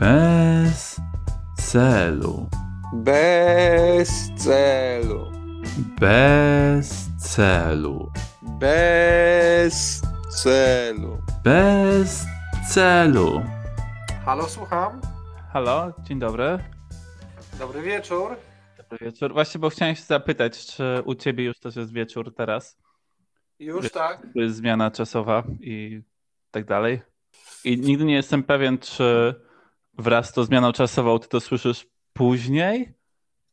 Bez celu. Bez celu. Bez celu. Bez celu. Bez celu. Halo, słucham. Halo, dzień dobry. Dobry wieczór. Dobry wieczór. Właśnie, bo chciałem się zapytać, czy u ciebie już też jest wieczór teraz? Już tak. To jest zmiana czasowa i tak dalej. I nigdy nie jestem pewien, czy wraz z tą zmianą czasową ty to słyszysz później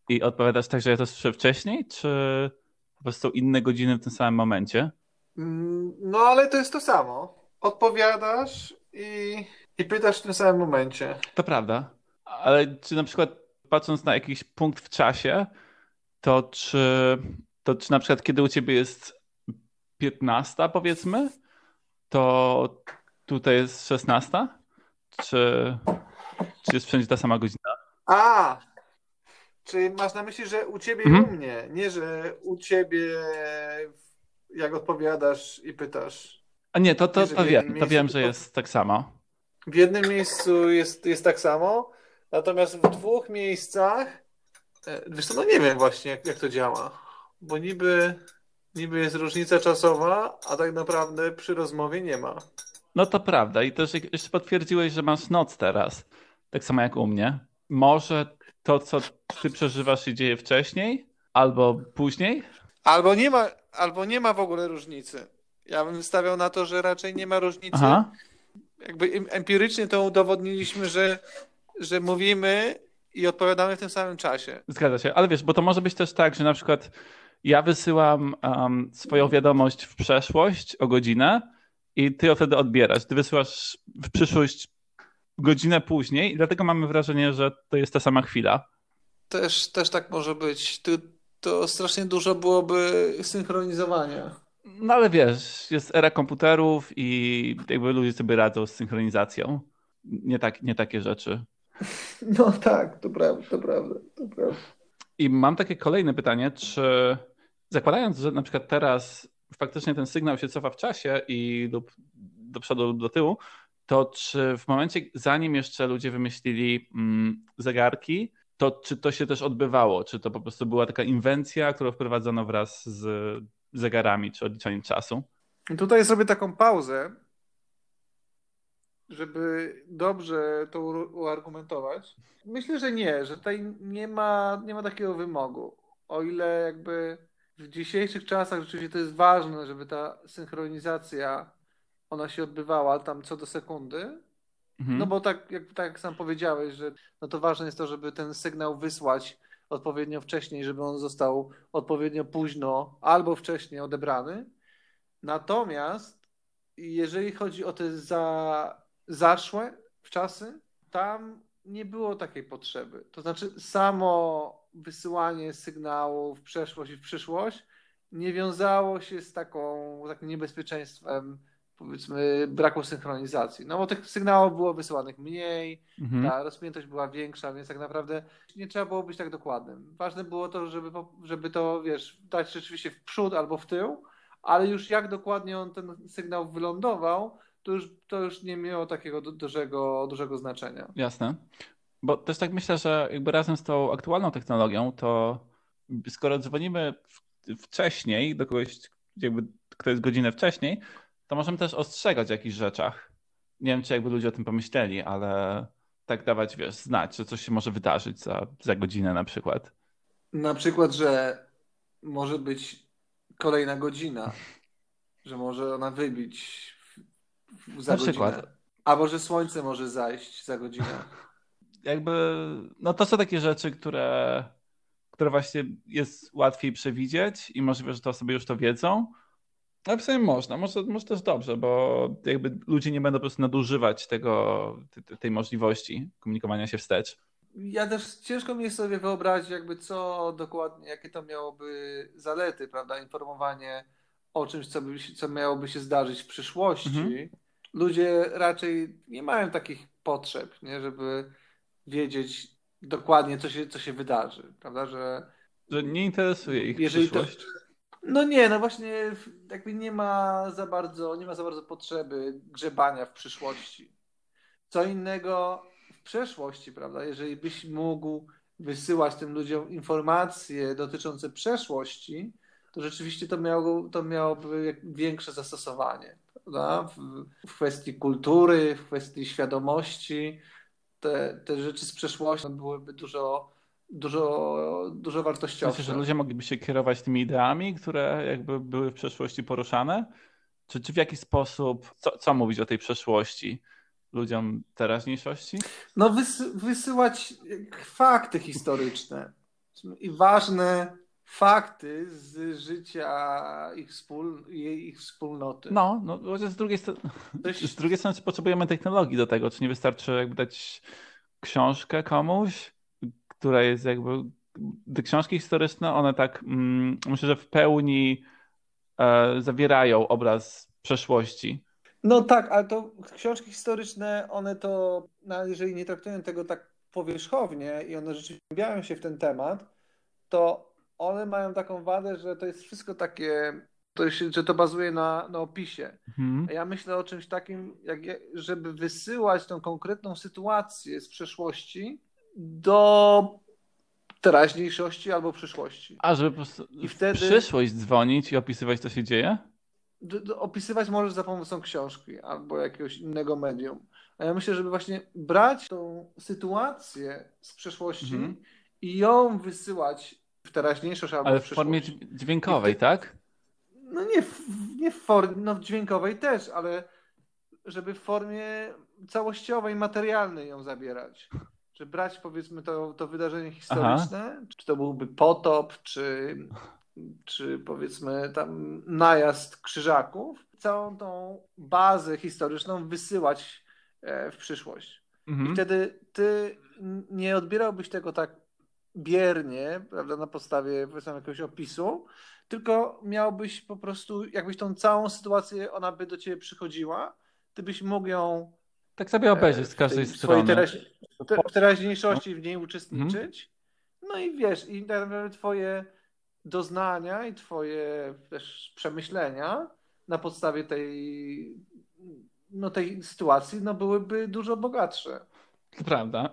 i odpowiadasz tak, że ja to słyszę wcześniej, czy po prostu inne godziny w tym samym momencie? Mm, No ale to jest to samo. Odpowiadasz i, i pytasz w tym samym momencie. To prawda. Ale czy na przykład patrząc na jakiś punkt w czasie, to czy, to czy na przykład kiedy u ciebie jest 15 powiedzmy, to tutaj jest 16? Czy, czy jest wszędzie ta sama godzina? A! Czy masz na myśli, że u ciebie i Mhm. u mnie? Nie, że u ciebie jak odpowiadasz i pytasz. A nie, to, to, to w wiem, to wiem, że to- jest tak samo. W jednym miejscu jest, jest tak samo, natomiast w dwóch miejscach, e, wiesz co, no nie wiem właśnie jak, jak to działa, bo niby, niby jest różnica czasowa, a tak naprawdę przy rozmowie nie ma. No to prawda. I też jeszcze potwierdziłeś, że masz noc teraz. Tak samo jak u mnie. Może to, co ty przeżywasz, się dzieje wcześniej albo później? Albo nie ma, albo nie ma w ogóle różnicy. Ja bym stawiał na to, że raczej nie ma różnicy. Aha. Jakby em- empirycznie to udowodniliśmy, że, że mówimy i odpowiadamy w tym samym czasie. Zgadza się, ale wiesz, bo to może być też tak, że na przykład ja wysyłam um, swoją wiadomość w przeszłość o godzinę i ty ją wtedy odbierasz. Ty wysyłasz w przyszłość godzinę później i dlatego mamy wrażenie, że to jest ta sama chwila. Też, też tak może być. To, to strasznie dużo byłoby synchronizowania. No ale wiesz, jest era komputerów i jakby ludzie sobie radzą z synchronizacją. Nie, tak, nie takie rzeczy. No tak, to prawda, to prawda, to prawda. I mam takie kolejne pytanie, czy zakładając, że na przykład teraz faktycznie ten sygnał się cofa w czasie i lub do przodu lub do tyłu, to czy w momencie, zanim jeszcze ludzie wymyślili mm, zegarki, to czy to się też odbywało? Czy to po prostu była taka inwencja, którą wprowadzono wraz z zegarami czy odliczaniem czasu? Tutaj zrobię taką pauzę, żeby dobrze to uargumentować. Myślę, że nie, że tutaj nie ma, nie ma takiego wymogu. O ile jakby w dzisiejszych czasach rzeczywiście to jest ważne, żeby ta synchronizacja ona się odbywała tam co do sekundy, Mhm. No bo tak jak, tak jak sam powiedziałeś, że no to ważne jest to, żeby ten sygnał wysłać odpowiednio wcześniej, żeby on został odpowiednio późno albo wcześniej odebrany. Natomiast jeżeli chodzi o te za, zaszłe w czasy, tam nie było takiej potrzeby. To znaczy samo wysyłanie sygnału w przeszłość i w przyszłość nie wiązało się z taką, takim niebezpieczeństwem powiedzmy braku synchronizacji. No bo tych sygnałów było wysyłanych mniej, Mhm. ta rozpiętość była większa, więc tak naprawdę nie trzeba było być tak dokładnym. Ważne było to, żeby, żeby to, wiesz, dać rzeczywiście w przód albo w tył, ale już jak dokładnie on ten sygnał wylądował, to już, to już nie miało takiego du- dużego, dużego znaczenia. Jasne. Bo też tak myślę, że jakby razem z tą aktualną technologią, to skoro dzwonimy wcześniej do kogoś, jakby kto jest godzinę wcześniej, to możemy też ostrzegać o jakichś rzeczach. Nie wiem, czy jakby ludzie o tym pomyśleli, ale tak dawać, wiesz, znać, że coś się może wydarzyć za, za godzinę na przykład. Na przykład, że może być kolejna godzina, że może ona wybić za Na godzinę. przykład. Albo że słońce może zajść za godzinę. Jakby, no to są takie rzeczy, które, które właśnie jest łatwiej przewidzieć i możliwe, że to osoby już to wiedzą. Ale w sumie można, może, może też dobrze, bo jakby ludzie nie będą po prostu nadużywać tego, te- tej możliwości komunikowania się wstecz. Ja też ciężko mi jest sobie wyobrazić, jakby co dokładnie, jakie to miałoby zalety, prawda? Informowanie o czymś, co, by, co miałoby się zdarzyć w przyszłości. Mhm. Ludzie raczej nie mają takich potrzeb, nie? Żeby wiedzieć dokładnie, co się, co się wydarzy, prawda? Że Że nie interesuje ich Jeżeli to- przyszłość. No nie, no właśnie jakby nie ma za bardzo, nie ma za bardzo potrzeby grzebania w przyszłości. Co innego w przeszłości, prawda? Jeżeli byś mógł wysyłać tym ludziom informacje dotyczące przeszłości, to rzeczywiście to, miało, to miałoby większe zastosowanie. Prawda? W, w kwestii kultury, w kwestii świadomości, te, te rzeczy z przeszłości byłyby dużo, dużo, dużo wartościowsze. Myślę, że ludzie mogliby się kierować tymi ideami, które jakby były w przeszłości poruszane? Czy, czy w jaki sposób, co, co mówić o tej przeszłości? ludziom teraźniejszości? No, wys wysyłać fakty historyczne i ważne fakty z życia ich, wspól ich wspólnoty. No, no z drugiej, strony, z drugiej strony potrzebujemy technologii do tego, czy nie wystarczy jakby dać książkę komuś, która jest jakby te książki historyczne, one tak mm, myślę, że w pełni e, zawierają obraz przeszłości. No tak, ale to książki historyczne, one to, no jeżeli nie traktują tego tak powierzchownie i one rzeczywiście wgłębiają się w ten temat, to one mają taką wadę, że to jest wszystko takie, to się, że to bazuje na, na opisie. Mhm. Ja myślę o czymś takim, jak, żeby wysyłać tą konkretną sytuację z przeszłości do teraźniejszości albo przyszłości. A, żeby po prostu I wtedy... przyszłość dzwonić i opisywać, co się dzieje? opisywać możesz za pomocą książki albo jakiegoś innego medium. A ja myślę, żeby właśnie brać tą sytuację z przeszłości mhm. i ją wysyłać w teraźniejszość albo Ale w, formie dźwiękowej, ty... tak? No nie w, nie w formie, no w dźwiękowej też, ale żeby w formie całościowej, materialnej ją zabierać. Że brać powiedzmy to, to wydarzenie historyczne, Aha. czy to byłby potop, czy czy powiedzmy tam najazd krzyżaków, całą tą bazę historyczną wysyłać e, w przyszłość. Mhm. I wtedy ty nie odbierałbyś tego tak biernie, prawda, na podstawie powiedzmy jakiegoś opisu, tylko miałbyś po prostu, jakbyś tą całą sytuację, ona by do ciebie przychodziła, ty byś mógł ją tak sobie obejrzeć z e, każdej tej, strony. Teraź, w teraźniejszości w niej uczestniczyć. Mhm. No i wiesz, i tak naprawdę twoje doznania i twoje też przemyślenia na podstawie tej, no, tej sytuacji no, byłyby dużo bogatsze. To prawda.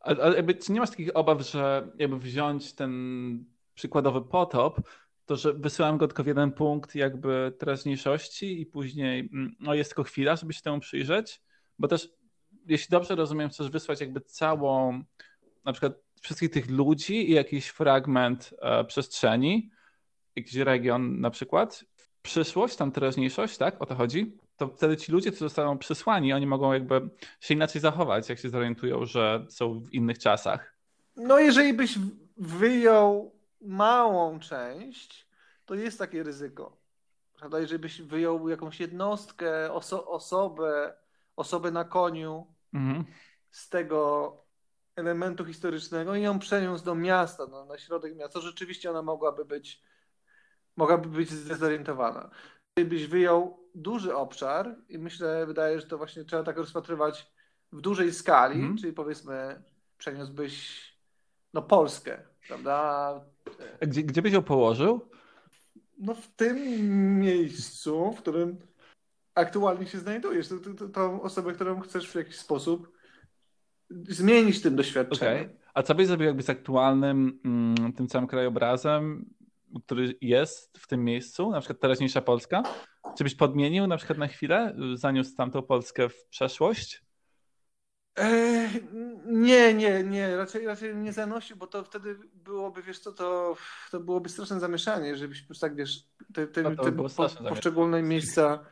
Ale, ale jakby, czy nie masz takich obaw, że jakby wziąć ten przykładowy potop, to że wysyłam go tylko w jeden punkt jakby teraźniejszości i później mm, no jest tylko chwila, żeby się temu przyjrzeć? Bo też, jeśli dobrze rozumiem, chcesz wysłać jakby całą na przykład wszystkich tych ludzi i jakiś fragment e, przestrzeni, jakiś region na przykład, przyszłość, tam teraźniejszość, tak? O to chodzi? To wtedy ci ludzie, którzy zostaną przysłani, oni mogą jakby się inaczej zachować, jak się zorientują, że są w innych czasach. No, jeżeli byś wyjął małą część, to jest takie ryzyko. Prawda? Jeżeli byś wyjął jakąś jednostkę, oso osobę, osobę na koniu mhm. z tego elementu historycznego i ją przeniósł do miasta, no, na środek miasta, rzeczywiście ona mogłaby być, mogłaby być zdezorientowana. Gdybyś wyjął duży obszar i myślę, wydaje, że to właśnie trzeba tak rozpatrywać w dużej skali, mm. czyli powiedzmy przeniósłbyś no, Polskę, prawda? Gdzie, gdzie byś ją położył? No w tym miejscu, w którym aktualnie się znajdujesz. Tą osobę, którą chcesz w jakiś sposób zmienić tym doświadczeniem. Okay. A co byś zrobił jakby z aktualnym mm, tym całym krajobrazem, który jest w tym miejscu, na przykład teraźniejsza Polska? Czy byś podmienił na przykład na chwilę, zaniósł tamtą Polskę w przeszłość? Nie, nie, nie, raczej, raczej nie zanosił, bo to wtedy byłoby, wiesz co, to, to byłoby straszne zamieszanie, żebyś po tak, wiesz, te, te, no te po, poszczególne miejsca.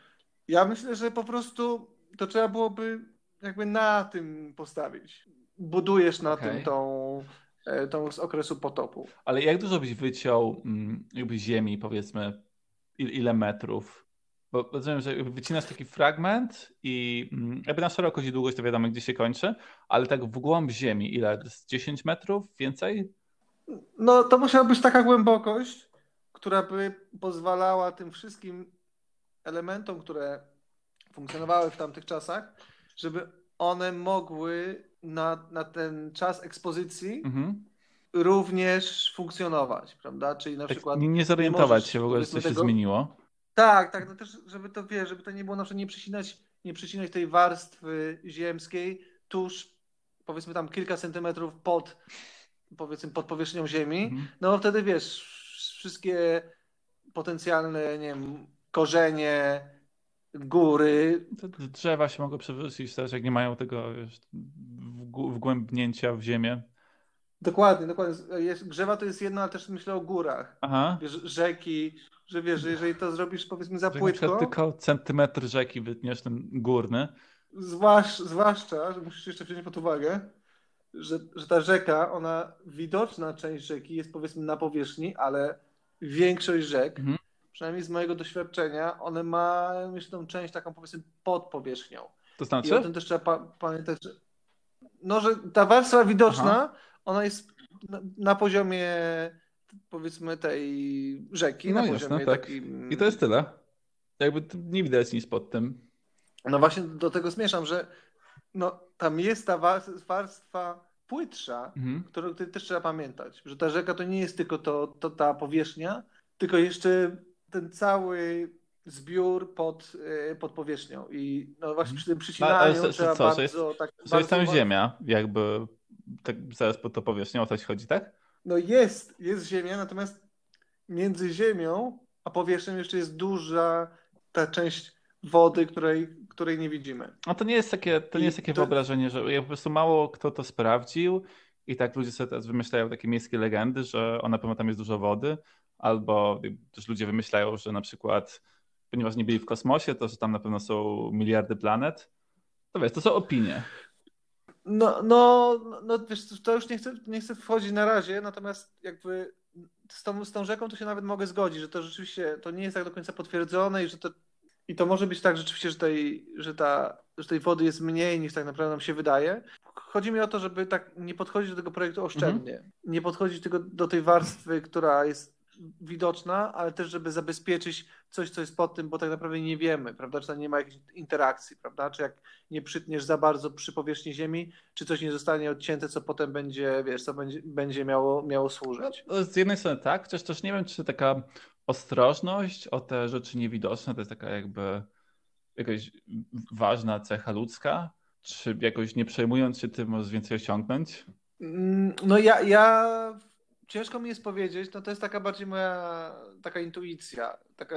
Ja myślę, że po prostu to trzeba byłoby jakby na tym postawić. Budujesz na okay. tym tą, e, tą z okresu potopu. Ale jak dużo byś wyciął mm, jakby ziemi, powiedzmy, ile metrów? Bo rozumiem, że wycinasz taki fragment i mm, jakby na szerokość i długość to wiadomo, gdzie się kończy, ale tak w głąb ziemi, ile? 10 metrów? Więcej? No to musiała być taka głębokość, która by pozwalała tym wszystkim elementom, które funkcjonowały w tamtych czasach, żeby one mogły na, na ten czas ekspozycji mhm. również funkcjonować, prawda? Czyli na tak przykład. Nie, nie zorientować możesz, się w ogóle, co się tego... zmieniło. Tak, tak, no też, żeby to wie, żeby to nie było na przykład nie przecinać, nie przecinać tej warstwy ziemskiej tuż powiedzmy tam kilka centymetrów pod, powiedzmy, pod powierzchnią Ziemi, Mhm. no wtedy wiesz, wszystkie potencjalne, nie wiem, korzenie, góry, drzewa się mogą przewrócić też, jak nie mają tego wiesz, wgł- wgłębnięcia w ziemię. dokładnie, dokładnie. Jest, grzewa to jest jedno, ale też myślę o górach. Aha. Wiesz, rzeki, że wiesz, że jeżeli to zrobisz powiedzmy za Że płytko, tylko centymetr rzeki wytniesz ten górny. Zwłasz, zwłaszcza, że musisz jeszcze wziąć pod uwagę, że, że ta rzeka, ona, widoczna część rzeki jest powiedzmy na powierzchni, ale większość rzek, Mhm. Przynajmniej z mojego doświadczenia, one mają jeszcze tą część taką powiedzmy pod powierzchnią. To I o znaczy? tym też trzeba pa pamiętać, że, no, że ta warstwa widoczna, ona jest na, na poziomie powiedzmy tej rzeki, No na jasne, poziomie tak. takim... I to jest tyle. Jakby nie widać nic pod tym. No właśnie do tego zmierzam, że no, tam jest ta wa- warstwa płytsza, Mhm. którą też trzeba pamiętać, że ta rzeka to nie jest tylko to, to ta powierzchnia, tylko jeszcze ten cały zbiór pod, e, pod powierzchnią i no właśnie przy tym No, ale przycinaniu co- trzeba co, że bardzo jest- tak jest tam ziemia, jakby tak zaraz pod to powierzchnią, o ci chodzi, tak? No jest, jest ziemia, natomiast między ziemią a powierzchnią jeszcze jest duża ta część wody, której, której nie widzimy. No to nie jest takie, to nie jest takie to- wyobrażenie, że ja po prostu mało kto to sprawdził i tak ludzie sobie teraz wymyślają takie miejskie legendy, że o, na pewno tam jest dużo wody, albo też ludzie wymyślają, że na przykład, ponieważ nie byli w kosmosie, to że tam na pewno są miliardy planet. To wiesz, to są opinie. No, no, no wiesz, to już nie chcę, nie chcę wchodzić na razie, natomiast jakby z tą, z tą rzeką to się nawet mogę zgodzić, że to rzeczywiście to nie jest tak do końca potwierdzone i że to i to może być tak rzeczywiście, że tej, że, ta, że tej wody jest mniej niż tak naprawdę nam się wydaje. Chodzi mi o to, żeby tak nie podchodzić do tego projektu oszczędnie. Nie podchodzić tylko do tej warstwy, która jest widoczna, ale też, żeby zabezpieczyć coś, co jest pod tym, bo tak naprawdę nie wiemy, prawda? Czy tam nie ma jakiejś interakcji, prawda? Czy jak nie przytniesz za bardzo przy powierzchni Ziemi, czy coś nie zostanie odcięte, co potem będzie, wiesz, co będzie, będzie miało, miało służyć. No, z jednej strony tak, chociaż też nie wiem, czy taka ostrożność o te rzeczy niewidoczne to jest taka jakby jakaś ważna cecha ludzka, czy jakoś nie przejmując się tym możesz więcej osiągnąć? Mm, No ja, ja ciężko mi jest powiedzieć, no to jest taka bardziej moja taka intuicja, taka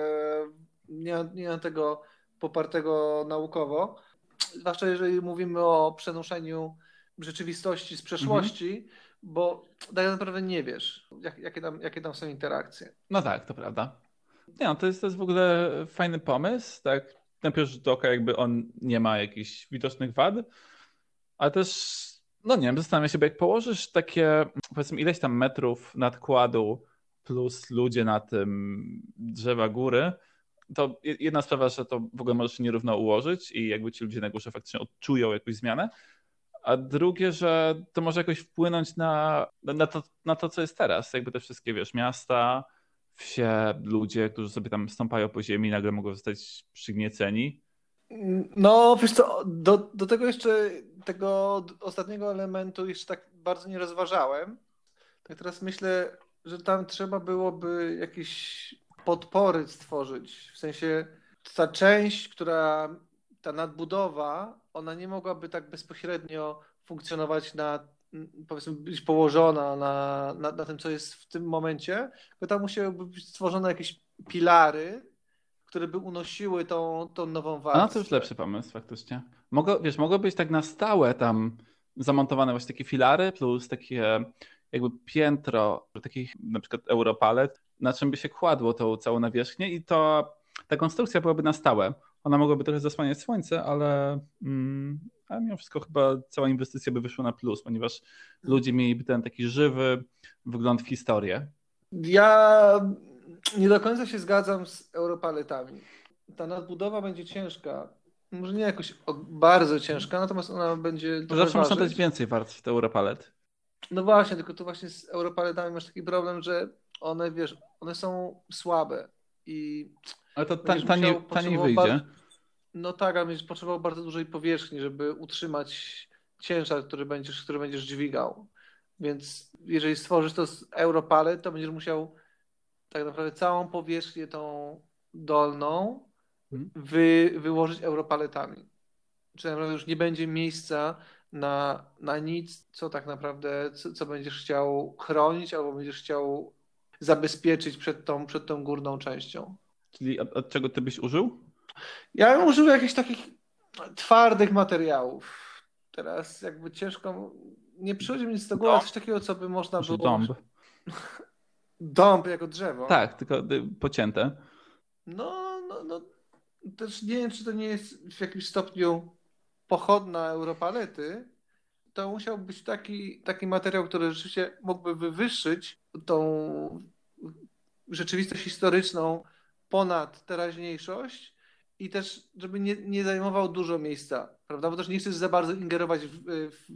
nie, nie mam tego popartego naukowo, zwłaszcza jeżeli mówimy o przenoszeniu rzeczywistości z przeszłości, bo tak naprawdę nie wiesz, jak, jakie, tam, jakie tam są interakcje. No tak, to prawda. Nie, no, to jest, to jest w ogóle fajny pomysł, tak? Na pierwszy rzut oka jakby on nie ma jakichś widocznych wad, ale też, no nie wiem, zastanawiam się, bo jak położysz takie, powiedzmy, ileś tam metrów nadkładu plus ludzie na tym, drzewa góry, to je- jedna sprawa, że to w ogóle możesz nierówno ułożyć i jakby ci ludzie na górze faktycznie odczują jakąś zmianę, a drugie, że to może jakoś wpłynąć na, na, to, na to, co jest teraz. Jakby te wszystkie, wiesz, miasta, wsie, ludzie, którzy sobie tam stąpają po ziemi, nagle mogą zostać przygnieceni. No, wiesz co, do, do tego jeszcze, tego ostatniego elementu jeszcze tak bardzo nie rozważałem. Tak teraz myślę, że tam trzeba byłoby jakieś podpory stworzyć. W sensie ta część, która, ta nadbudowa, ona nie mogłaby tak bezpośrednio funkcjonować na, powiedzmy, być położona na, na, na tym, co jest w tym momencie, tylko tam musiałyby być stworzone jakieś pilary, które by unosiły tą, tą nową A warstwę. no to już lepszy pomysł faktycznie. Mogło, wiesz, mogło być tak na stałe tam zamontowane właśnie takie filary plus takie jakby piętro takich na przykład europalet, na czym by się kładło tą całą nawierzchnię i to ta konstrukcja byłaby na stałe. Ona mogłaby trochę zasłaniać słońce, ale, mm, ale mimo wszystko chyba cała inwestycja by wyszła na plus, ponieważ ludzie mieliby ten taki żywy wgląd w historię. Ja nie do końca się zgadzam z europaletami. Ta nadbudowa będzie ciężka. Może nie jakoś bardzo ciężka, natomiast ona będzie zawsze można dać więcej warstw europalet. No właśnie, tylko tu właśnie z europaletami masz taki problem, że one, wiesz, one są słabe i Ale to ta, będziesz taniej, taniej wyjdzie. bardzo- No tak, ale będziesz potrzebował bardzo dużej powierzchni, żeby utrzymać ciężar, który będziesz, który będziesz dźwigał. Więc jeżeli stworzysz to z Europalet, to będziesz musiał tak naprawdę całą powierzchnię tą dolną Mhm. wy, wyłożyć Europaletami. Czy tak naprawdę już nie będzie miejsca na, na nic, co tak naprawdę, co, co będziesz chciał chronić albo będziesz chciał zabezpieczyć przed tą, przed tą górną częścią. Czyli od, od czego ty byś użył? Ja bym użył jakichś takich twardych materiałów. Teraz jakby ciężko, nie przychodzi mi nic do głowy, coś takiego, co by można Może było... dąb. Dąb jako drzewo. Tak, tylko y, pocięte. No, no, no, też nie wiem, czy to nie jest w jakimś stopniu pochodna Europalety. To musiał być taki, taki materiał, który rzeczywiście mógłby wywyższyć tą rzeczywistość historyczną ponad teraźniejszość i też, żeby nie, nie zajmował dużo miejsca, prawda? Bo też nie chcesz za bardzo ingerować w, w,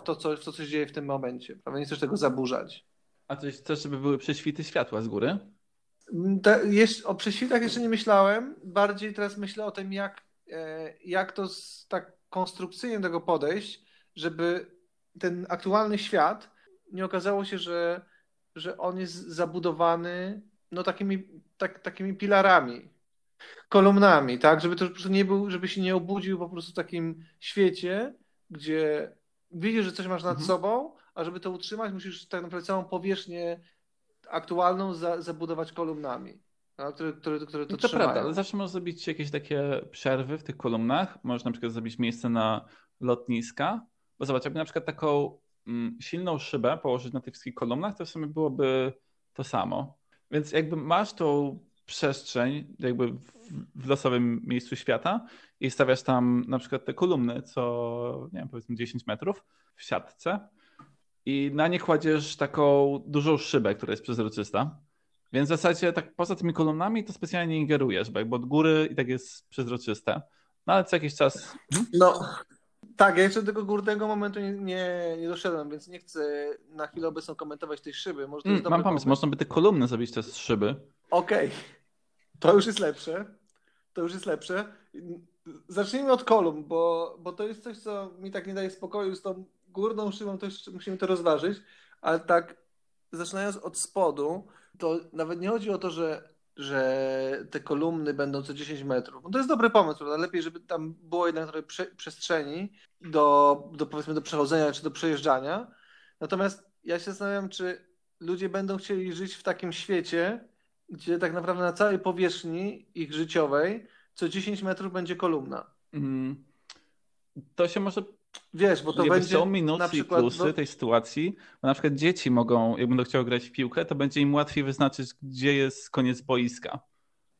w to, co, w to, co się dzieje w tym momencie, prawda? Nie chcesz tego zaburzać. A coś chcesz, żeby były prześwity światła z góry? Te, jest, o prześwitach jeszcze nie myślałem. Bardziej teraz myślę o tym, jak, e, jak to z, tak konstrukcyjnie tego podejść, żeby ten aktualny świat nie okazało się, że, że on jest zabudowany no takimi, tak, takimi pilarami, kolumnami, tak? Żeby to po prostu nie był, żeby się nie obudził po prostu w takim świecie, gdzie widzisz, że coś masz nad Mhm. sobą, a żeby to utrzymać, musisz tak naprawdę całą powierzchnię aktualną za, zabudować kolumnami, no, które, które, które to, to trzymają. prawda, ale zawsze możesz zrobić jakieś takie przerwy w tych kolumnach. Możesz na przykład zrobić miejsce na lotniska, bo zobacz, jakby na przykład taką mm, silną szybę położyć na tych wszystkich kolumnach, to w sumie byłoby to samo. Więc jakby masz tą przestrzeń jakby w, w losowym miejscu świata i stawiasz tam na przykład te kolumny, co nie wiem, powiedzmy 10 metrów w siatce i na nie kładziesz taką dużą szybę, która jest przezroczysta. Więc w zasadzie tak poza tymi kolumnami to specjalnie nie ingerujesz, bo od góry i tak jest przezroczyste. No ale co jakiś czas. No, tak, ja jeszcze do tego górnego momentu nie, nie, nie doszedłem, więc nie chcę na chwilę obecną komentować tej szyby. Może Mm, mam pomysł, pomysł. można by te kolumny zrobić też z szyby. Okej, to już jest lepsze. To już jest lepsze. Zacznijmy od kolumn, bo, bo to jest coś, co mi tak nie daje spokoju z tą górną szybą, to jeszcze musimy to rozważyć, ale tak zaczynając od spodu, to nawet nie chodzi o to, że, że te kolumny będą co 10 metrów. No to jest dobry pomysł, prawda? Lepiej, żeby tam było jednak trochę prze, przestrzeni do, do powiedzmy do przechodzenia czy do przejeżdżania. Natomiast ja się zastanawiam, czy ludzie będą chcieli żyć w takim świecie, gdzie tak naprawdę na całej powierzchni ich życiowej co 10 metrów będzie kolumna. Mm, To się może. Wiesz, bo to jakby będzie są minusy na i przykład plusy no, tej sytuacji. Bo na przykład dzieci mogą, jak będą chciały grać w piłkę, to będzie im łatwiej wyznaczyć, gdzie jest koniec boiska.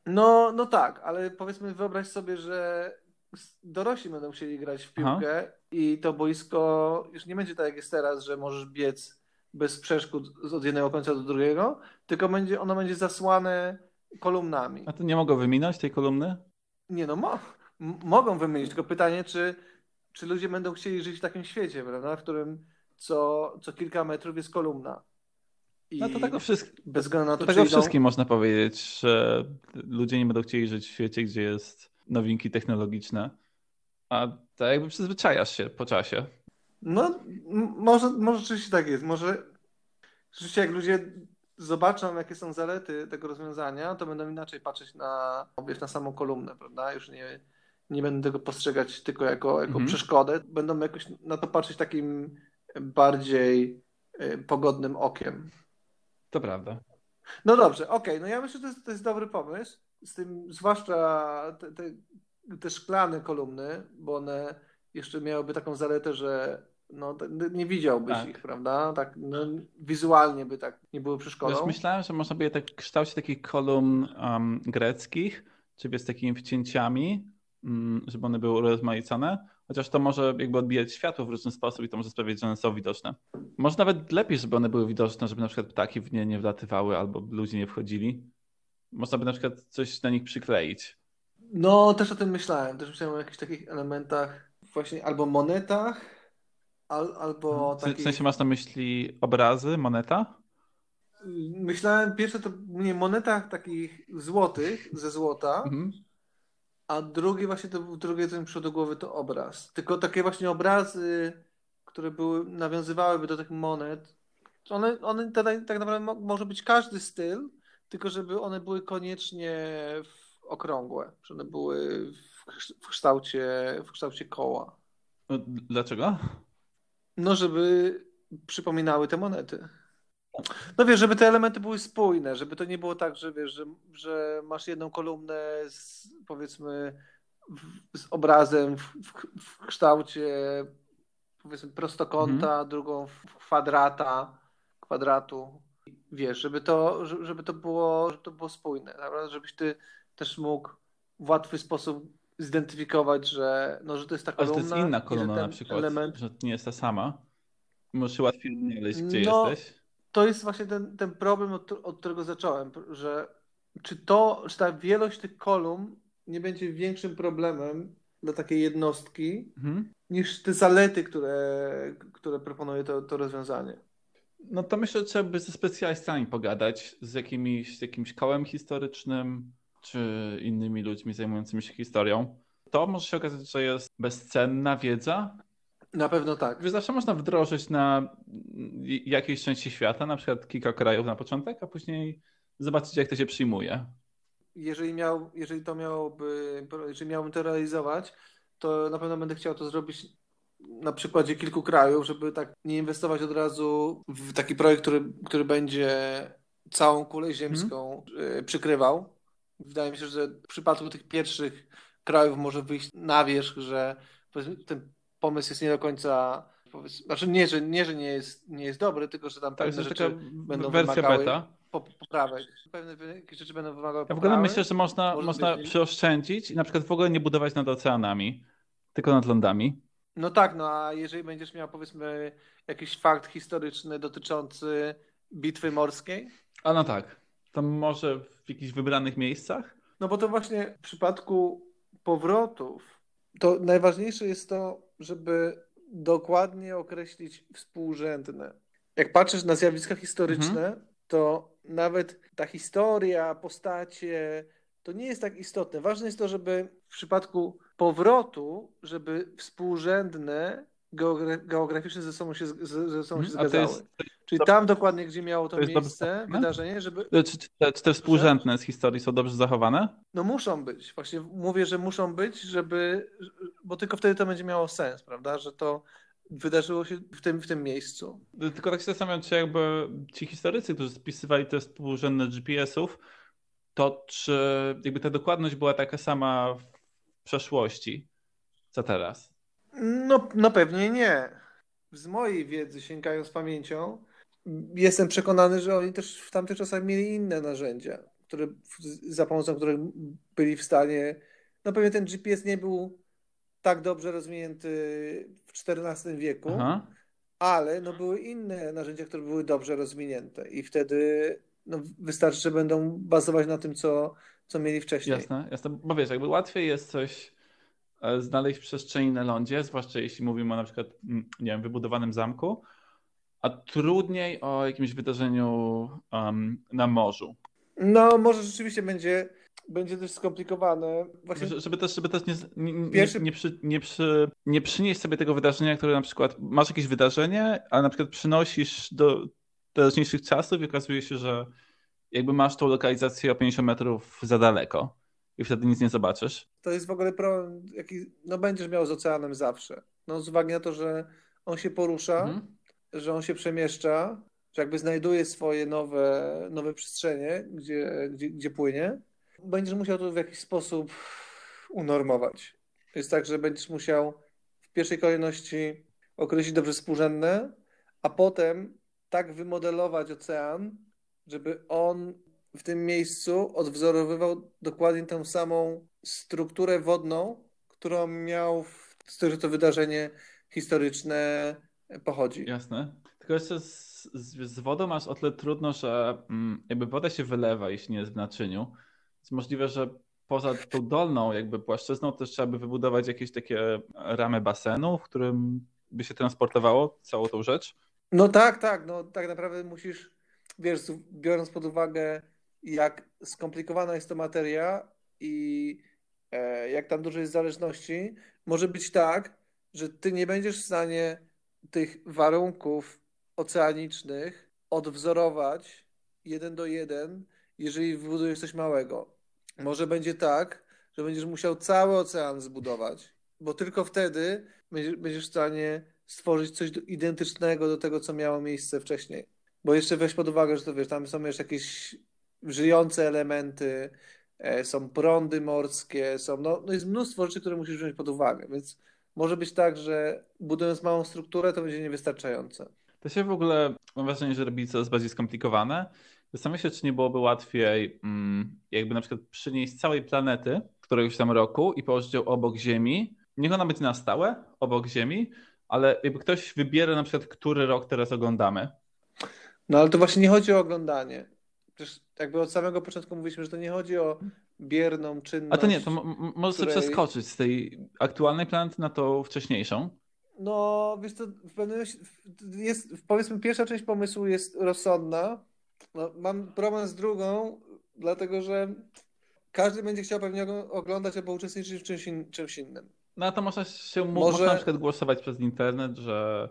no, no tak, ale powiedzmy wyobraź sobie, że dorośli będą chcieli grać w Aha. piłkę i to boisko już nie będzie tak jak jest teraz, że możesz biec bez przeszkód od jednego końca do drugiego, tylko będzie, ono będzie zasłane kolumnami. A to nie mogą wyminąć tej kolumny? Nie no, mo mogą wymienić, tylko pytanie, czy, czy ludzie będą chcieli żyć w takim świecie, prawda, w którym co, co kilka metrów jest kolumna. I No to tego, wszystk- bez względu na to to, tego idą... wszystkim można powiedzieć, że ludzie nie będą chcieli żyć w świecie, gdzie jest nowinki technologiczne. A tak jakby przyzwyczajasz się po czasie. No, może, może rzeczywiście tak jest. Może rzeczywiście jak ludzie zobaczą, jakie są zalety tego rozwiązania, to będą inaczej patrzeć na, wiesz, na samą kolumnę, prawda? Już nie, nie będą tego postrzegać tylko jako, jako Mhm. przeszkodę. Będą jakoś na to patrzeć takim bardziej y, pogodnym okiem. To prawda. No dobrze, okej, no ja myślę, że to jest, to jest dobry pomysł. Z tym, zwłaszcza te, te, te szklane kolumny, bo one jeszcze miałyby taką zaletę, że no, nie widziałbyś Tak. ich, prawda? Tak, no, wizualnie by tak nie były Wiesz, przeszkodą. myślałem, że można by je tak w kształcie takich kolumn um, greckich, czyli z takimi wcięciami, żeby one były urozmaicone. Chociaż to może jakby odbijać światło w różny sposób i to może sprawiać, że one są widoczne. Może nawet lepiej, żeby one były widoczne, żeby na przykład ptaki w nie nie wlatywały albo ludzie nie wchodzili. Można by na przykład coś na nich przykleić. No, też o tym myślałem. Też myślałem o jakichś takich elementach, właśnie albo monetach, al, albo W, w takich... sensie masz na myśli obrazy, moneta? Myślałem pierwsze to nie monetach takich złotych ze złota, Mhm. A drugie właśnie to był drugie, co mi przyszło do głowy, to obraz. Tylko takie właśnie obrazy, które były, nawiązywałyby do tych monet. One, one tak, tak naprawdę mo, może być każdy styl, tylko żeby one były koniecznie okrągłe, że one były w, kształcie, w kształcie koła. No, Dlaczego? No, żeby przypominały te monety. No wiesz, żeby te elementy były spójne, żeby to nie było tak, że wiesz, że, że masz jedną kolumnę z, powiedzmy w, z obrazem w, w, w, kształcie powiedzmy prostokąta, mhm. drugą w kwadrata, kwadratu. Wiesz, żeby to, żeby to było, żeby to było spójne, prawda? żebyś ty też mógł w łatwy sposób zidentyfikować, że, no, że to jest ta kolumna. Ale to jest inna kolumna na przykład, element... że to nie jest ta sama. Możesz łatwiej odnaleźć, gdzie no, jesteś. To jest właśnie ten, ten problem, od, od którego zacząłem, że czy to, czy ta wielość tych kolumn nie będzie większym problemem dla takiej jednostki mhm. niż te zalety, które, które proponuje to, to rozwiązanie. No to myślę, że trzeba by ze specjalistami pogadać, z jakimiś, z jakimś kołem historycznym, czy innymi ludźmi zajmującymi się historią. To może się okazać, że jest bezcenna wiedza. Na pewno tak. Że zawsze można wdrożyć na jakiejś części świata, na przykład kilka krajów na początek, a później zobaczyć, jak to się przyjmuje jeżeli, miał, jeżeli to miałoby, jeżeli miałbym to realizować, to na pewno będę chciał to zrobić na przykładzie kilku krajów, żeby tak nie inwestować od razu w taki projekt, który, który będzie całą kulę ziemską hmm. przykrywał. Wydaje mi się, że w przypadku tych pierwszych krajów może wyjść na wierzch, że ten pomysł jest nie do końca znaczy nie, że nie, że nie jest, nie jest dobry, tylko że tam tak, pewne rzeczy będą wersja wymagały beta. poprawek. Pewne rzeczy będą wymagały Ja w ogóle myślę, że można, można przyoszczędzić i na przykład w ogóle nie budować nad oceanami, tylko nad lądami. No tak, no a jeżeli będziesz miał powiedzmy jakiś fakt historyczny dotyczący bitwy morskiej? A no tak. To może w jakichś wybranych miejscach? No bo to właśnie w przypadku powrotów to najważniejsze jest to, żeby dokładnie określić współrzędne. Jak patrzysz na zjawiska historyczne, mhm. to nawet ta historia, postacie, to nie jest tak istotne. Ważne jest to, żeby w przypadku powrotu, żeby współrzędne geograficznie ze sobą się, ze sobą się mhm. zgadzały. Jest, Czyli tam dokładnie, gdzie miało to, to miejsce, wydarzenie, żeby... Czy, czy te współrzędne z historii są dobrze zachowane? No muszą być. Właśnie mówię, że muszą być, żeby... Bo tylko wtedy to będzie miało sens, prawda? Że to wydarzyło się w tym, w tym miejscu. Tylko tak się zastanawiam, czy jakby ci historycy, którzy spisywali te współrzędne GPS-ów, to czy jakby ta dokładność była taka sama w przeszłości, co teraz? No, no pewnie nie. Z mojej wiedzy, sięgając pamięcią, jestem przekonany, że oni też w tamtych czasach mieli inne narzędzia, które, za pomocą których byli w stanie. No pewnie ten GPS nie był tak dobrze rozwinięty w XIV wieku, Aha. ale no były inne narzędzia, które były dobrze rozwinięte i wtedy no, wystarczy, że będą bazować na tym, co, co mieli wcześniej. Jasne, jasne, bo wiesz, jakby łatwiej jest coś e, znaleźć w przestrzeni na lądzie, zwłaszcza jeśli mówimy o na przykład, mm, nie wiem, wybudowanym zamku, a trudniej o jakimś wydarzeniu um, na morzu. No, może rzeczywiście będzie, będzie też skomplikowane. Właśnie... Żeby też, żeby też nie, nie, Pierwszy... nie, przy, nie, przy, nie przynieść sobie tego wydarzenia, które na przykład masz jakieś wydarzenie, ale na przykład przynosisz do teraźniejszych czasów i okazuje się, że jakby masz tą lokalizację o 50 metrów za daleko i wtedy nic nie zobaczysz. To jest w ogóle problem, jaki no będziesz miał z oceanem zawsze. No z uwagi na to, że on się porusza, mhm że on się przemieszcza, że jakby znajduje swoje nowe, nowe przestrzenie, gdzie, gdzie, gdzie płynie, będziesz musiał to w jakiś sposób unormować. Jest tak, że będziesz musiał w pierwszej kolejności określić dobrze współrzędne, a potem tak wymodelować ocean, żeby on w tym miejscu odwzorowywał dokładnie tę samą strukturę wodną, którą miał, w, to wydarzenie historyczne pochodzi. Jasne. Tylko jeszcze z, z, z wodą masz o tyle trudno, że mm, jakby woda się wylewa, jeśli nie jest w naczyniu. Jest możliwe, że poza tą dolną jakby płaszczyzną też trzeba by wybudować jakieś takie ramy basenu, w którym by się transportowało całą tą rzecz. No tak, tak. No tak naprawdę musisz, wiesz, biorąc pod uwagę jak skomplikowana jest to materia i e, jak tam dużo jest zależności, może być tak, że ty nie będziesz w stanie tych warunków oceanicznych odwzorować jeden do jeden, jeżeli wybudujesz coś małego. Może będzie tak, że będziesz musiał cały ocean zbudować, bo tylko wtedy będziesz w stanie stworzyć coś identycznego do tego, co miało miejsce wcześniej. Bo jeszcze weź pod uwagę, że to wiesz, tam są jeszcze jakieś żyjące elementy, e, są prądy morskie, są, no, no jest mnóstwo rzeczy, które musisz wziąć pod uwagę, więc może być tak, że budując małą strukturę, to będzie niewystarczające. To się w ogóle, mam wrażenie, że robi coraz bardziej skomplikowane. Zastanawiam się, czy nie byłoby łatwiej mm, jakby na przykład przynieść całej planety któregoś tam roku i położyć ją obok Ziemi. Niech ona będzie na stałe, obok Ziemi, ale jakby ktoś wybiera na przykład, który rok teraz oglądamy. No ale to właśnie nie chodzi o oglądanie. Przecież jakby od samego początku mówiliśmy, że to nie chodzi o bierną czynność. A to nie, to możesz której... sobie przeskoczyć z tej aktualnej planety na tą wcześniejszą. No, wiesz to w pewnym jest, powiedzmy, pierwsza część pomysłu jest rozsądna. No, mam problem z drugą, dlatego że każdy będzie chciał pewnie oglądać albo uczestniczyć w czymś, in, czymś innym. No a to można się Może... można na przykład głosować przez internet, że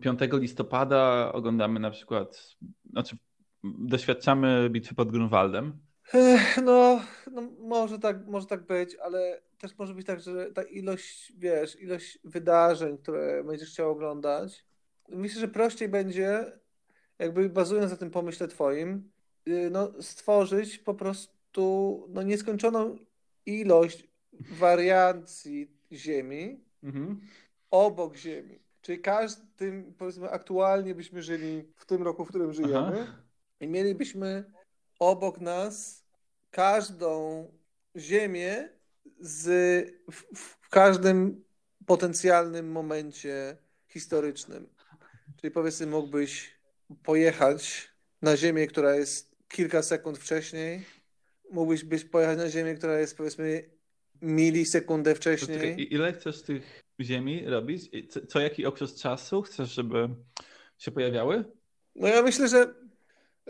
5 listopada oglądamy na przykład, znaczy doświadczamy bitwy pod Grunwaldem. No, no może, tak, może tak być, ale też może być tak, że ta ilość, wiesz, ilość wydarzeń, które będziesz chciał oglądać, myślę, że prościej będzie, jakby bazując na tym pomyśle twoim, y, no, stworzyć po prostu no, nieskończoną ilość wariancji Ziemi mhm. obok Ziemi. Czyli każdym, powiedzmy, aktualnie byśmy żyli w tym roku, w którym żyjemy Aha. I mielibyśmy obok nas każdą Ziemię z, w, w każdym potencjalnym momencie historycznym. Czyli powiedzmy, mógłbyś pojechać na Ziemię, która jest kilka sekund wcześniej, mógłbyś być, pojechać na Ziemię, która jest powiedzmy milisekundę wcześniej. ile chcesz tych Ziemi robić? Co, co jaki okres czasu chcesz, żeby się pojawiały? No ja myślę, że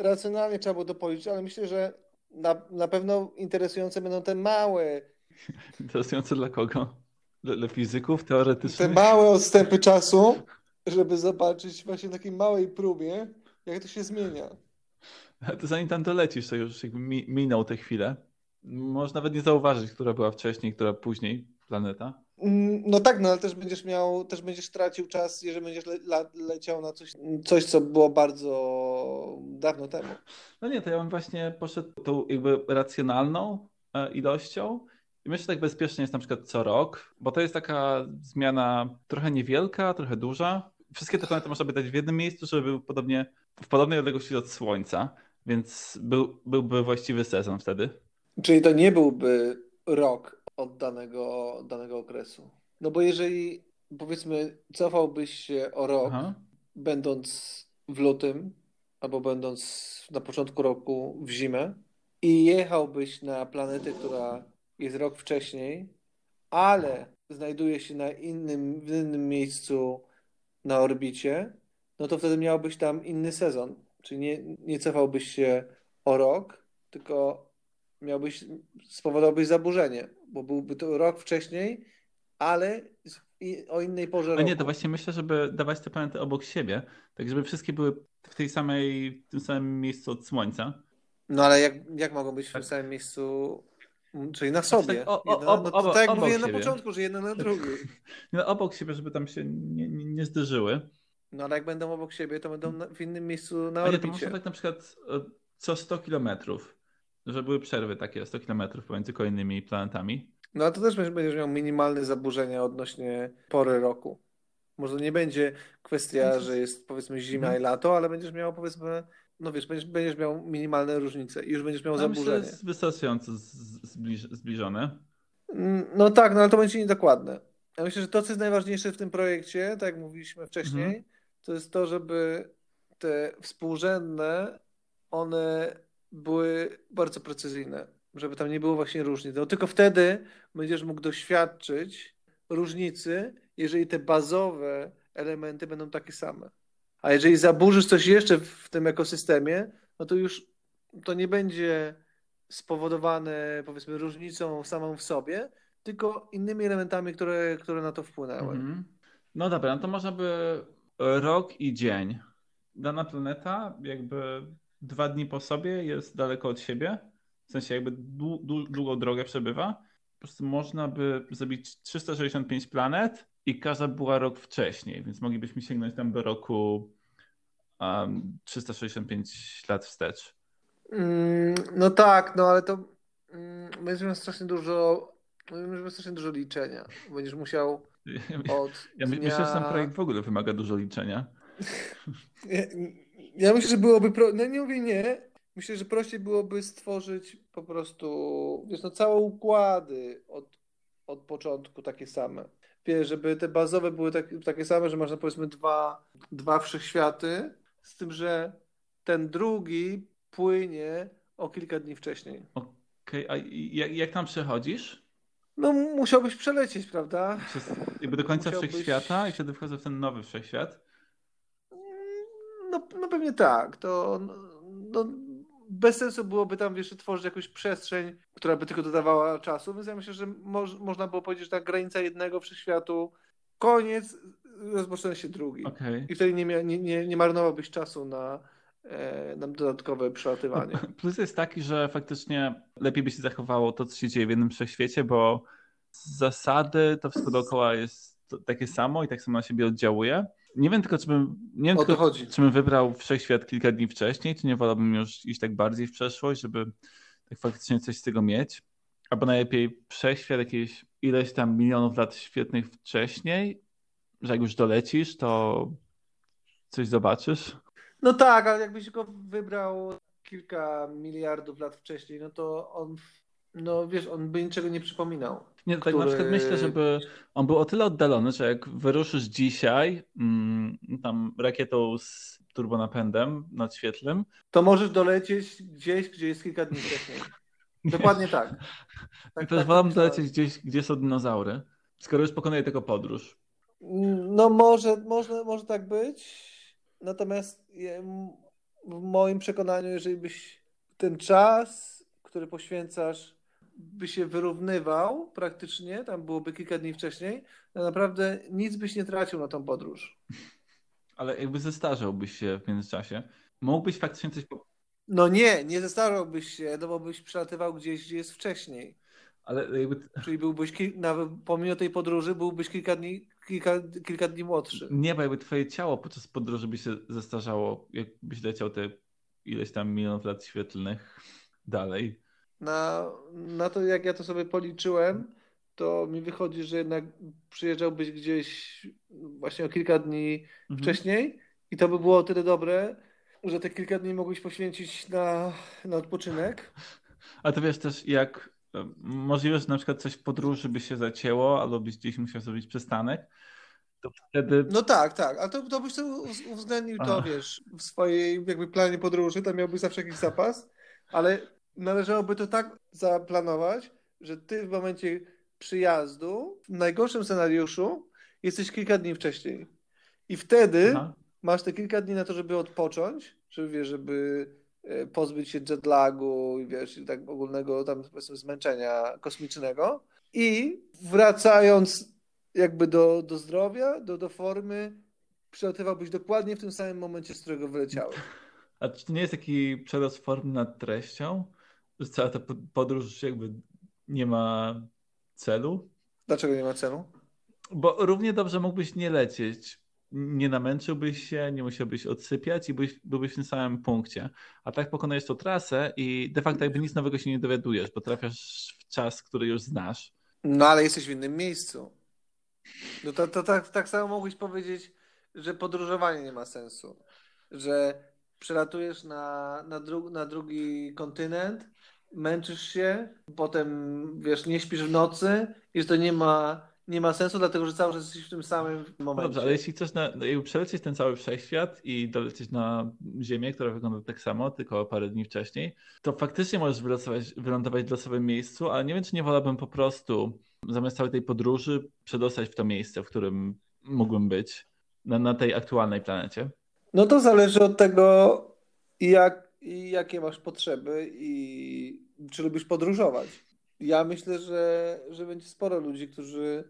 racjonalnie trzeba było to policzyć, ale myślę, że na, na pewno interesujące będą te małe. Interesujące dla kogo? Dla, dla fizyków teoretycznych? Te małe odstępy czasu, żeby zobaczyć właśnie w takiej małej próbie, jak to się zmienia. To zanim tam dolecisz, to już jakby minął te chwile. Można nawet nie zauważyć, która była wcześniej, która później planeta. Mm, no tak, no ale też będziesz miał, też będziesz tracił czas, jeżeli będziesz le, le, leciał na coś, coś, co było bardzo dawno temu. No nie, to ja bym właśnie poszedł tą jakby racjonalną e, ilością. I myślę, że tak bezpiecznie jest na przykład co rok, bo to jest taka zmiana trochę niewielka, trochę duża. Wszystkie te planety można by dać w jednym miejscu, żeby były podobnie, w podobnej odległości od Słońca, więc był, byłby właściwy sezon wtedy. Czyli to nie byłby rok od danego, danego okresu. No bo jeżeli powiedzmy cofałbyś się o rok, Aha. będąc w lutym albo będąc na początku roku w zimę i jechałbyś na planetę, która jest rok wcześniej, ale znajduje się na innym, w innym miejscu na orbicie, no to wtedy miałbyś tam inny sezon. Czyli nie, nie cofałbyś się o rok, tylko miałbyś, spowodowałbyś zaburzenie, bo byłby to rok wcześniej, ale o innej porze no nie, to właśnie myślę, żeby dawać te planety obok siebie, tak żeby wszystkie były w tej samej, w tym samym miejscu od Słońca. No ale jak, jak mogą być w tym tak. samym miejscu, czyli na znaczy sobie? Tak, o, o, no, to tak jak mówiłem na początku, że jedno na drugiej. No obok siebie, żeby tam się nie, nie, nie zderzyły. No ale jak będą obok siebie, to będą w innym miejscu na orbicie. A nie, to można tak na przykład co 100 kilometrów że były przerwy takie 100 km pomiędzy kolejnymi planetami. No a to też będziesz miał minimalne zaburzenia odnośnie pory roku. Może nie będzie kwestia, że jest powiedzmy zima hmm. i lato, ale będziesz miał powiedzmy, no wiesz, będziesz, będziesz miał minimalne różnice i już będziesz miał no, zaburzenie. Myślę, jest wystarczająco zbliż, zbliżone. Mm, no tak, no ale to będzie niedokładne. Ja myślę, że to, co jest najważniejsze w tym projekcie, tak jak mówiliśmy wcześniej, hmm. to jest to, żeby te współrzędne, one były bardzo precyzyjne, żeby tam nie było właśnie różnic. No tylko wtedy będziesz mógł doświadczyć różnicy, jeżeli te bazowe elementy będą takie same. A jeżeli zaburzysz coś jeszcze w tym ekosystemie, no to już to nie będzie spowodowane powiedzmy różnicą samą w sobie, tylko innymi elementami, które, które na to wpłynęły. Mhm. No dobra, no to można by rok i dzień. Dana planeta jakby dwa dni po sobie jest daleko od siebie, w sensie jakby długą drogę przebywa. Po prostu można by zrobić 365 planet i każda była rok wcześniej, więc moglibyśmy sięgnąć tam do roku um, 365 lat wstecz. Mm, no tak, no ale to mm, będziesz miał strasznie dużo, będziesz miał strasznie dużo liczenia. Będziesz musiał od Ja my- dnia... myślę, że ten projekt w ogóle wymaga dużo liczenia. Ja, myślę, że byłoby, pro... no nie mówię nie, myślę, że prościej byłoby stworzyć po prostu, wiesz, no całe układy od, od początku takie same. Wiesz, żeby te bazowe były tak, takie same, że można powiedzmy dwa, dwa wszechświaty, z tym, że ten drugi płynie o kilka dni wcześniej. Okej, a i- jak, jak tam przechodzisz? No musiałbyś przelecieć, prawda? Przez, jakby do końca Musiałbyś- wszechświata i wtedy wchodzę w ten nowy wszechświat. No, no pewnie tak. To no, no, bez sensu byłoby tam jeszcze tworzyć jakąś przestrzeń, która by tylko dodawała czasu, więc ja myślę, że moż, można było powiedzieć, że ta granica jednego wszechświatu, koniec, rozpoczyna się drugi. Okej. I wtedy nie, nie, nie, nie marnowałbyś czasu na, e, dodatkowe przelatywanie. Plus jest taki, że faktycznie lepiej by się zachowało to, co się dzieje w jednym wszechświecie, bo z zasady to wszystko dookoła jest takie samo i tak samo na siebie oddziałuje. Nie wiem tylko, czy bym, nie wiem tylko, czy bym wybrał wszechświat kilka dni wcześniej, czy nie wolałbym już iść tak bardziej w przeszłość, żeby tak faktycznie coś z tego mieć. Albo najlepiej wszechświat jakieś ileś tam milionów lat świetnych wcześniej, że jak już dolecisz, to coś zobaczysz. No tak, ale jakbyś go wybrał kilka miliardów lat wcześniej, no to on, no wiesz, on by niczego nie przypominał. Nie, tak na który- przykład myślę, żeby on był o tyle oddalony, że jak wyruszysz dzisiaj mm, tam rakietą z turbonapędem nadświetlnym, To możesz dolecieć gdzieś, gdzie jest kilka dni wcześniej. Dokładnie tak. tak to tak wolę dolecieć gdzieś, gdzie są dinozaury, skoro już pokonuję tylko podróż. No może, może, może tak być. Natomiast w moim przekonaniu, jeżeli byś ten czas, który poświęcasz, by się wyrównywał praktycznie, tam byłoby kilka dni wcześniej, to naprawdę nic byś nie tracił na tą podróż. Ale jakby zestarzałbyś się w międzyczasie. Mógłbyś faktycznie coś... No nie, nie zestarzałbyś się, no bo byś przelatywał gdzieś, gdzie jest wcześniej. Ale jakby... Czyli byłbyś, nawet pomimo tej podróży, byłbyś kilka dni, kilka, kilka dni młodszy. Nie, bo jakby twoje ciało podczas podróży by się zestarzało, jakbyś leciał te ileś tam milionów lat świetlnych dalej. Na, na to, jak ja to sobie policzyłem, to mi wychodzi, że jednak przyjeżdżałbyś gdzieś właśnie o kilka dni Mhm. wcześniej i to by było o tyle dobre, że te kilka dni mogłeś poświęcić na, na odpoczynek. A to wiesz też, jak możliwe, że na przykład coś w podróży by się zacięło, albo byś gdzieś musiał zrobić przystanek, to wtedy No tak, tak, ale to, to byś uz- uwzględnił to, A. wiesz, w swojej jakby planie podróży, tam miałbyś zawsze jakiś zapas, ale należałoby to tak zaplanować, że ty w momencie przyjazdu, w najgorszym scenariuszu, jesteś kilka dni wcześniej. I wtedy Aha. masz te kilka dni na to, żeby odpocząć, żeby, wiesz, żeby e, pozbyć się jetlagu i wiesz, i tak ogólnego tam powiedzmy zmęczenia kosmicznego i wracając jakby do, do zdrowia, do, do formy, przylatywałbyś dokładnie w tym samym momencie, z którego wyleciałeś. A czy to nie jest taki przerost formy nad treścią? Cała ta po- podróż jakby nie ma celu? Dlaczego nie ma celu? Bo równie dobrze mógłbyś nie lecieć. Nie namęczyłbyś się, nie musiałbyś odsypiać i byś, byłbyś w tym samym punkcie. A tak pokonujesz tą trasę i de facto jakby nic nowego się nie dowiadujesz, bo trafiasz w czas, który już znasz. No ale jesteś w innym miejscu. No to, to tak, tak samo mogłeś powiedzieć, że podróżowanie nie ma sensu. Że przelatujesz na, na, dru, na drugi kontynent, męczysz się, potem wiesz, nie śpisz w nocy i że to nie ma, nie ma sensu, dlatego że cały czas jesteś w tym samym No momencie. dobrze, ale jeśli chcesz na, no przelecieć ten cały wszechświat i dolecieć na Ziemię, która wygląda tak samo, tylko parę dni wcześniej, to faktycznie możesz wylosować, wylądować w losowym miejscu, ale nie wiem, czy nie wolałbym po prostu zamiast całej tej podróży przedostać w to miejsce, w którym mógłbym być na, na tej aktualnej planecie. No to zależy od tego, jak, i jakie masz potrzeby i czy lubisz podróżować. Ja myślę, że, że będzie sporo ludzi, którzy,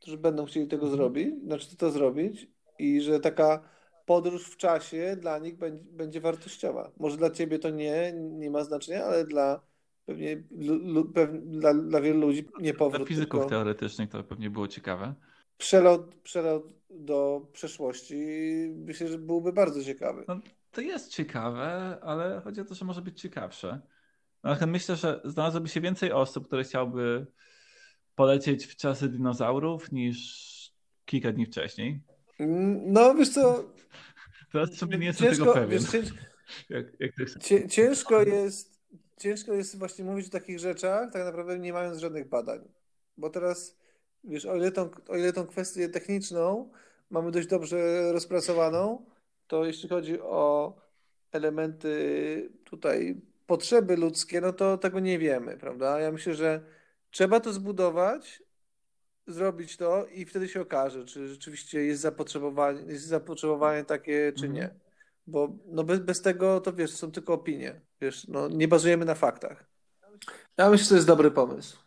którzy będą chcieli tego zrobić, znaczy to zrobić i że taka podróż w czasie dla nich będzie, będzie wartościowa. Może dla ciebie to nie, nie ma znaczenia, ale dla pewnie lu, lu, pew, dla, dla wielu ludzi nie Dla powrót, fizyków tylko... teoretycznych to pewnie było ciekawe. przelot, przelot do przeszłości myślę, że byłby bardzo ciekawy. No, to jest ciekawe, ale chodzi o to, że może być ciekawsze. No, myślę, że znalazłoby się więcej osób, które chciałby polecieć w czasy dinozaurów niż kilka dni wcześniej. No, wiesz co... Teraz sobie nie jestem ciężko, tego pewien. Wiesz, cięż... jak, jak jest? Ciężko jest ciężko jest właśnie mówić o takich rzeczach, tak naprawdę nie mając żadnych badań. Bo teraz, wiesz, o ile tą, o ile tą kwestię techniczną mamy dość dobrze rozpracowaną, to jeśli chodzi o elementy tutaj potrzeby ludzkie, no to tego nie wiemy, prawda? Ja myślę, że trzeba to zbudować, zrobić to i wtedy się okaże, czy rzeczywiście jest zapotrzebowanie, jest zapotrzebowanie takie, czy nie. Mhm. Bo no bez, bez tego to wiesz, są tylko opinie. Wiesz, no nie bazujemy na faktach. Ja myślę, że to jest dobry pomysł.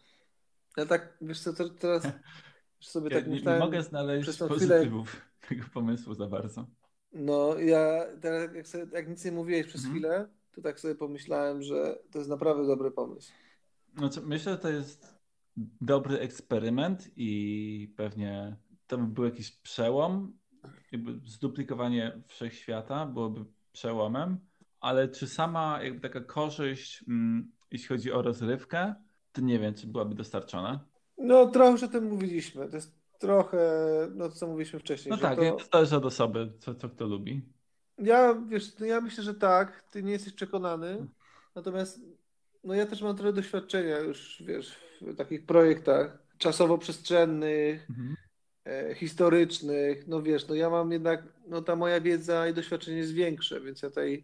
Ja tak, wiesz co, teraz sobie ja tak myślałem. Nie mogę znaleźć pozytywów chwilę... tego pomysłu za bardzo. No ja teraz jak, sobie, jak nic nie mówiłeś przez mhm. chwilę, to tak sobie pomyślałem, że to jest naprawdę dobry pomysł. Znaczy, myślę, że to jest dobry eksperyment i pewnie to by był jakiś przełom. Jakby zduplikowanie wszechświata byłoby przełomem, ale czy sama jakby taka korzyść, mm, jeśli chodzi o rozrywkę, to nie wiem, czy byłaby dostarczona. No trochę już o tym mówiliśmy. To jest trochę, no to co mówiliśmy wcześniej. No tak, to... zależy od osoby, co, co kto lubi. Ja, wiesz, no ja myślę, że tak. Ty nie jesteś przekonany. Natomiast no ja też mam trochę doświadczenia już, wiesz, w takich projektach czasowo-przestrzennych, mhm. e, historycznych. No wiesz, no ja mam jednak, no ta moja wiedza i doświadczenie jest większe, więc ja tutaj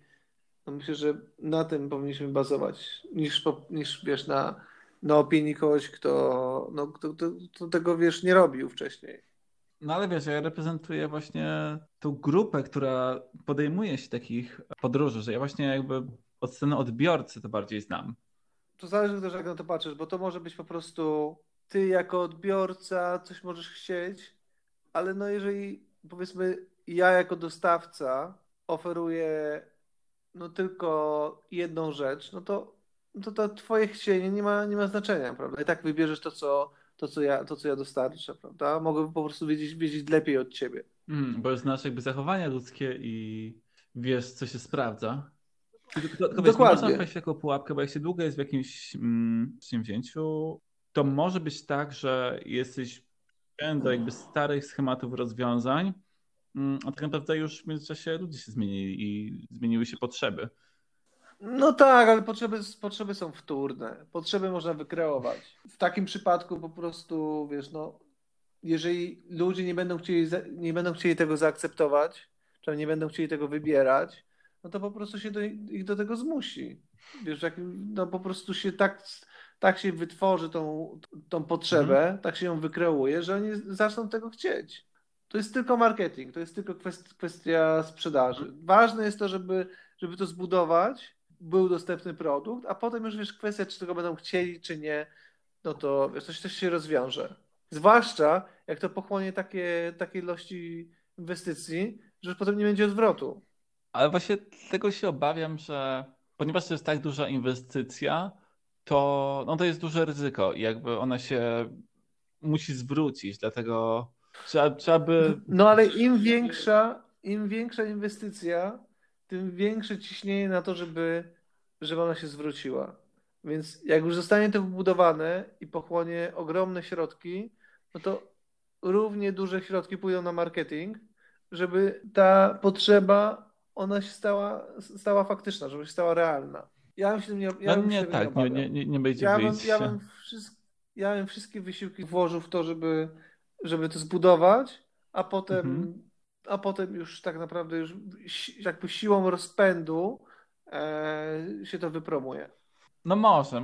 no myślę, że na tym powinniśmy bazować, niż, niż wiesz, na, na opinii kogoś, kto, no, kto, kto, kto tego, wiesz, nie robił wcześniej. No ale wiesz, ja reprezentuję właśnie tą grupę, która podejmuje się takich podróży, że ja właśnie jakby od strony odbiorcy to bardziej znam. To zależy też, jak na to patrzysz, bo to może być po prostu ty jako odbiorca coś możesz chcieć, ale no jeżeli powiedzmy ja jako dostawca oferuję no tylko jedną rzecz, no to, to, to twoje chcienie nie ma, nie ma znaczenia, prawda? I tak wybierzesz to, co, to, co, ja, to, co ja dostarczę, prawda? Mogę po prostu wiedzieć, wiedzieć lepiej od ciebie. Mm, bo znasz jakby zachowania ludzkie i wiesz, co się sprawdza. Tylko, tylko Dokładnie. Można wejść jako pułapkę, bo jak się długo jest w jakimś mm, przedsięwzięciu, to może być tak, że jesteś do jakby starych schematów rozwiązań, mm, a tak naprawdę już w międzyczasie ludzie się zmienili i zmieniły się potrzeby. No tak, ale potrzeby, potrzeby są wtórne. Potrzeby można wykreować. W takim przypadku po prostu, wiesz, no, jeżeli ludzie nie będą chcieli, nie będą chcieli tego zaakceptować, czy nie będą chcieli tego wybierać, no to po prostu się do, ich do tego zmusi. Wiesz, jak, no po prostu się tak, tak się wytworzy tą, tą potrzebę, mhm. tak się ją wykreuje, że oni zaczną tego chcieć. To jest tylko marketing, to jest tylko kwestia sprzedaży. Ważne jest to, żeby, żeby to zbudować, był dostępny produkt, a potem już wiesz, kwestia, czy tego będą chcieli, czy nie, no to wiesz, coś, coś się rozwiąże. Zwłaszcza jak to pochłonie takie, takie ilości inwestycji, że potem nie będzie odwrotu. Ale właśnie tego się obawiam, że ponieważ to jest tak duża inwestycja, to, no to jest duże ryzyko i jakby ona się musi zwrócić, dlatego trzeba, trzeba by... No ale im większa, im większa inwestycja, tym większe ciśnienie na to, żeby, żeby ona się zwróciła. Więc jak już zostanie to wybudowane i pochłonie ogromne środki, no to równie duże środki pójdą na marketing, żeby ta potrzeba ona się stała, stała faktyczna, żeby się stała realna. Ja bym się nie, ja no nie, tak, nie, nie, nie, nie będzie ja bym, ja, bym wszystko, ja bym wszystkie wysiłki włożył w to, żeby, żeby to zbudować, a potem, mhm. A potem już tak naprawdę już jakby siłą rozpędu e, się to wypromuje. No może.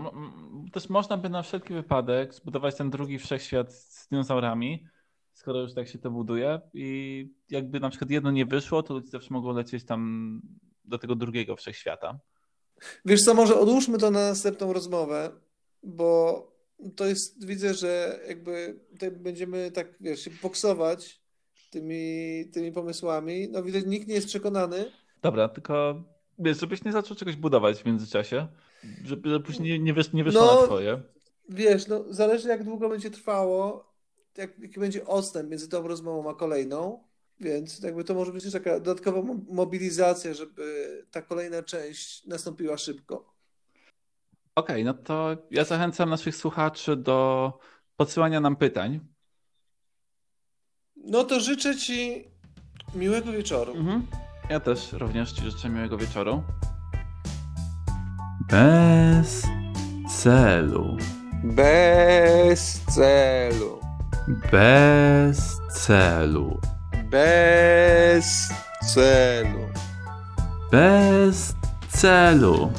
Też można by na wszelki wypadek zbudować ten drugi wszechświat z dinozaurami, skoro już tak się to buduje i jakby na przykład jedno nie wyszło, to ludzie zawsze mogą lecieć tam do tego drugiego wszechświata. Wiesz co, może odłóżmy to na następną rozmowę, bo to jest, widzę, że jakby tutaj będziemy tak, wiesz, się boksować tymi, tymi pomysłami. No widać, nikt nie jest przekonany. Dobra, tylko wiesz, żebyś nie zaczął czegoś budować w międzyczasie, żeby, później nie, nie, wysz, nie wyszło no, na twoje. Wiesz, no zależy jak długo będzie trwało jak, jaki będzie odstęp między tą rozmową a kolejną, więc jakby to może być też taka dodatkowa mo- mobilizacja, żeby ta kolejna część nastąpiła szybko. Okej, no to ja zachęcam naszych słuchaczy do podsyłania nam pytań. No to życzę Ci miłego wieczoru. Mhm. Ja też również Ci życzę miłego wieczoru. Bez celu. Bez celu. Bez celu. Bez celu. Bez celu.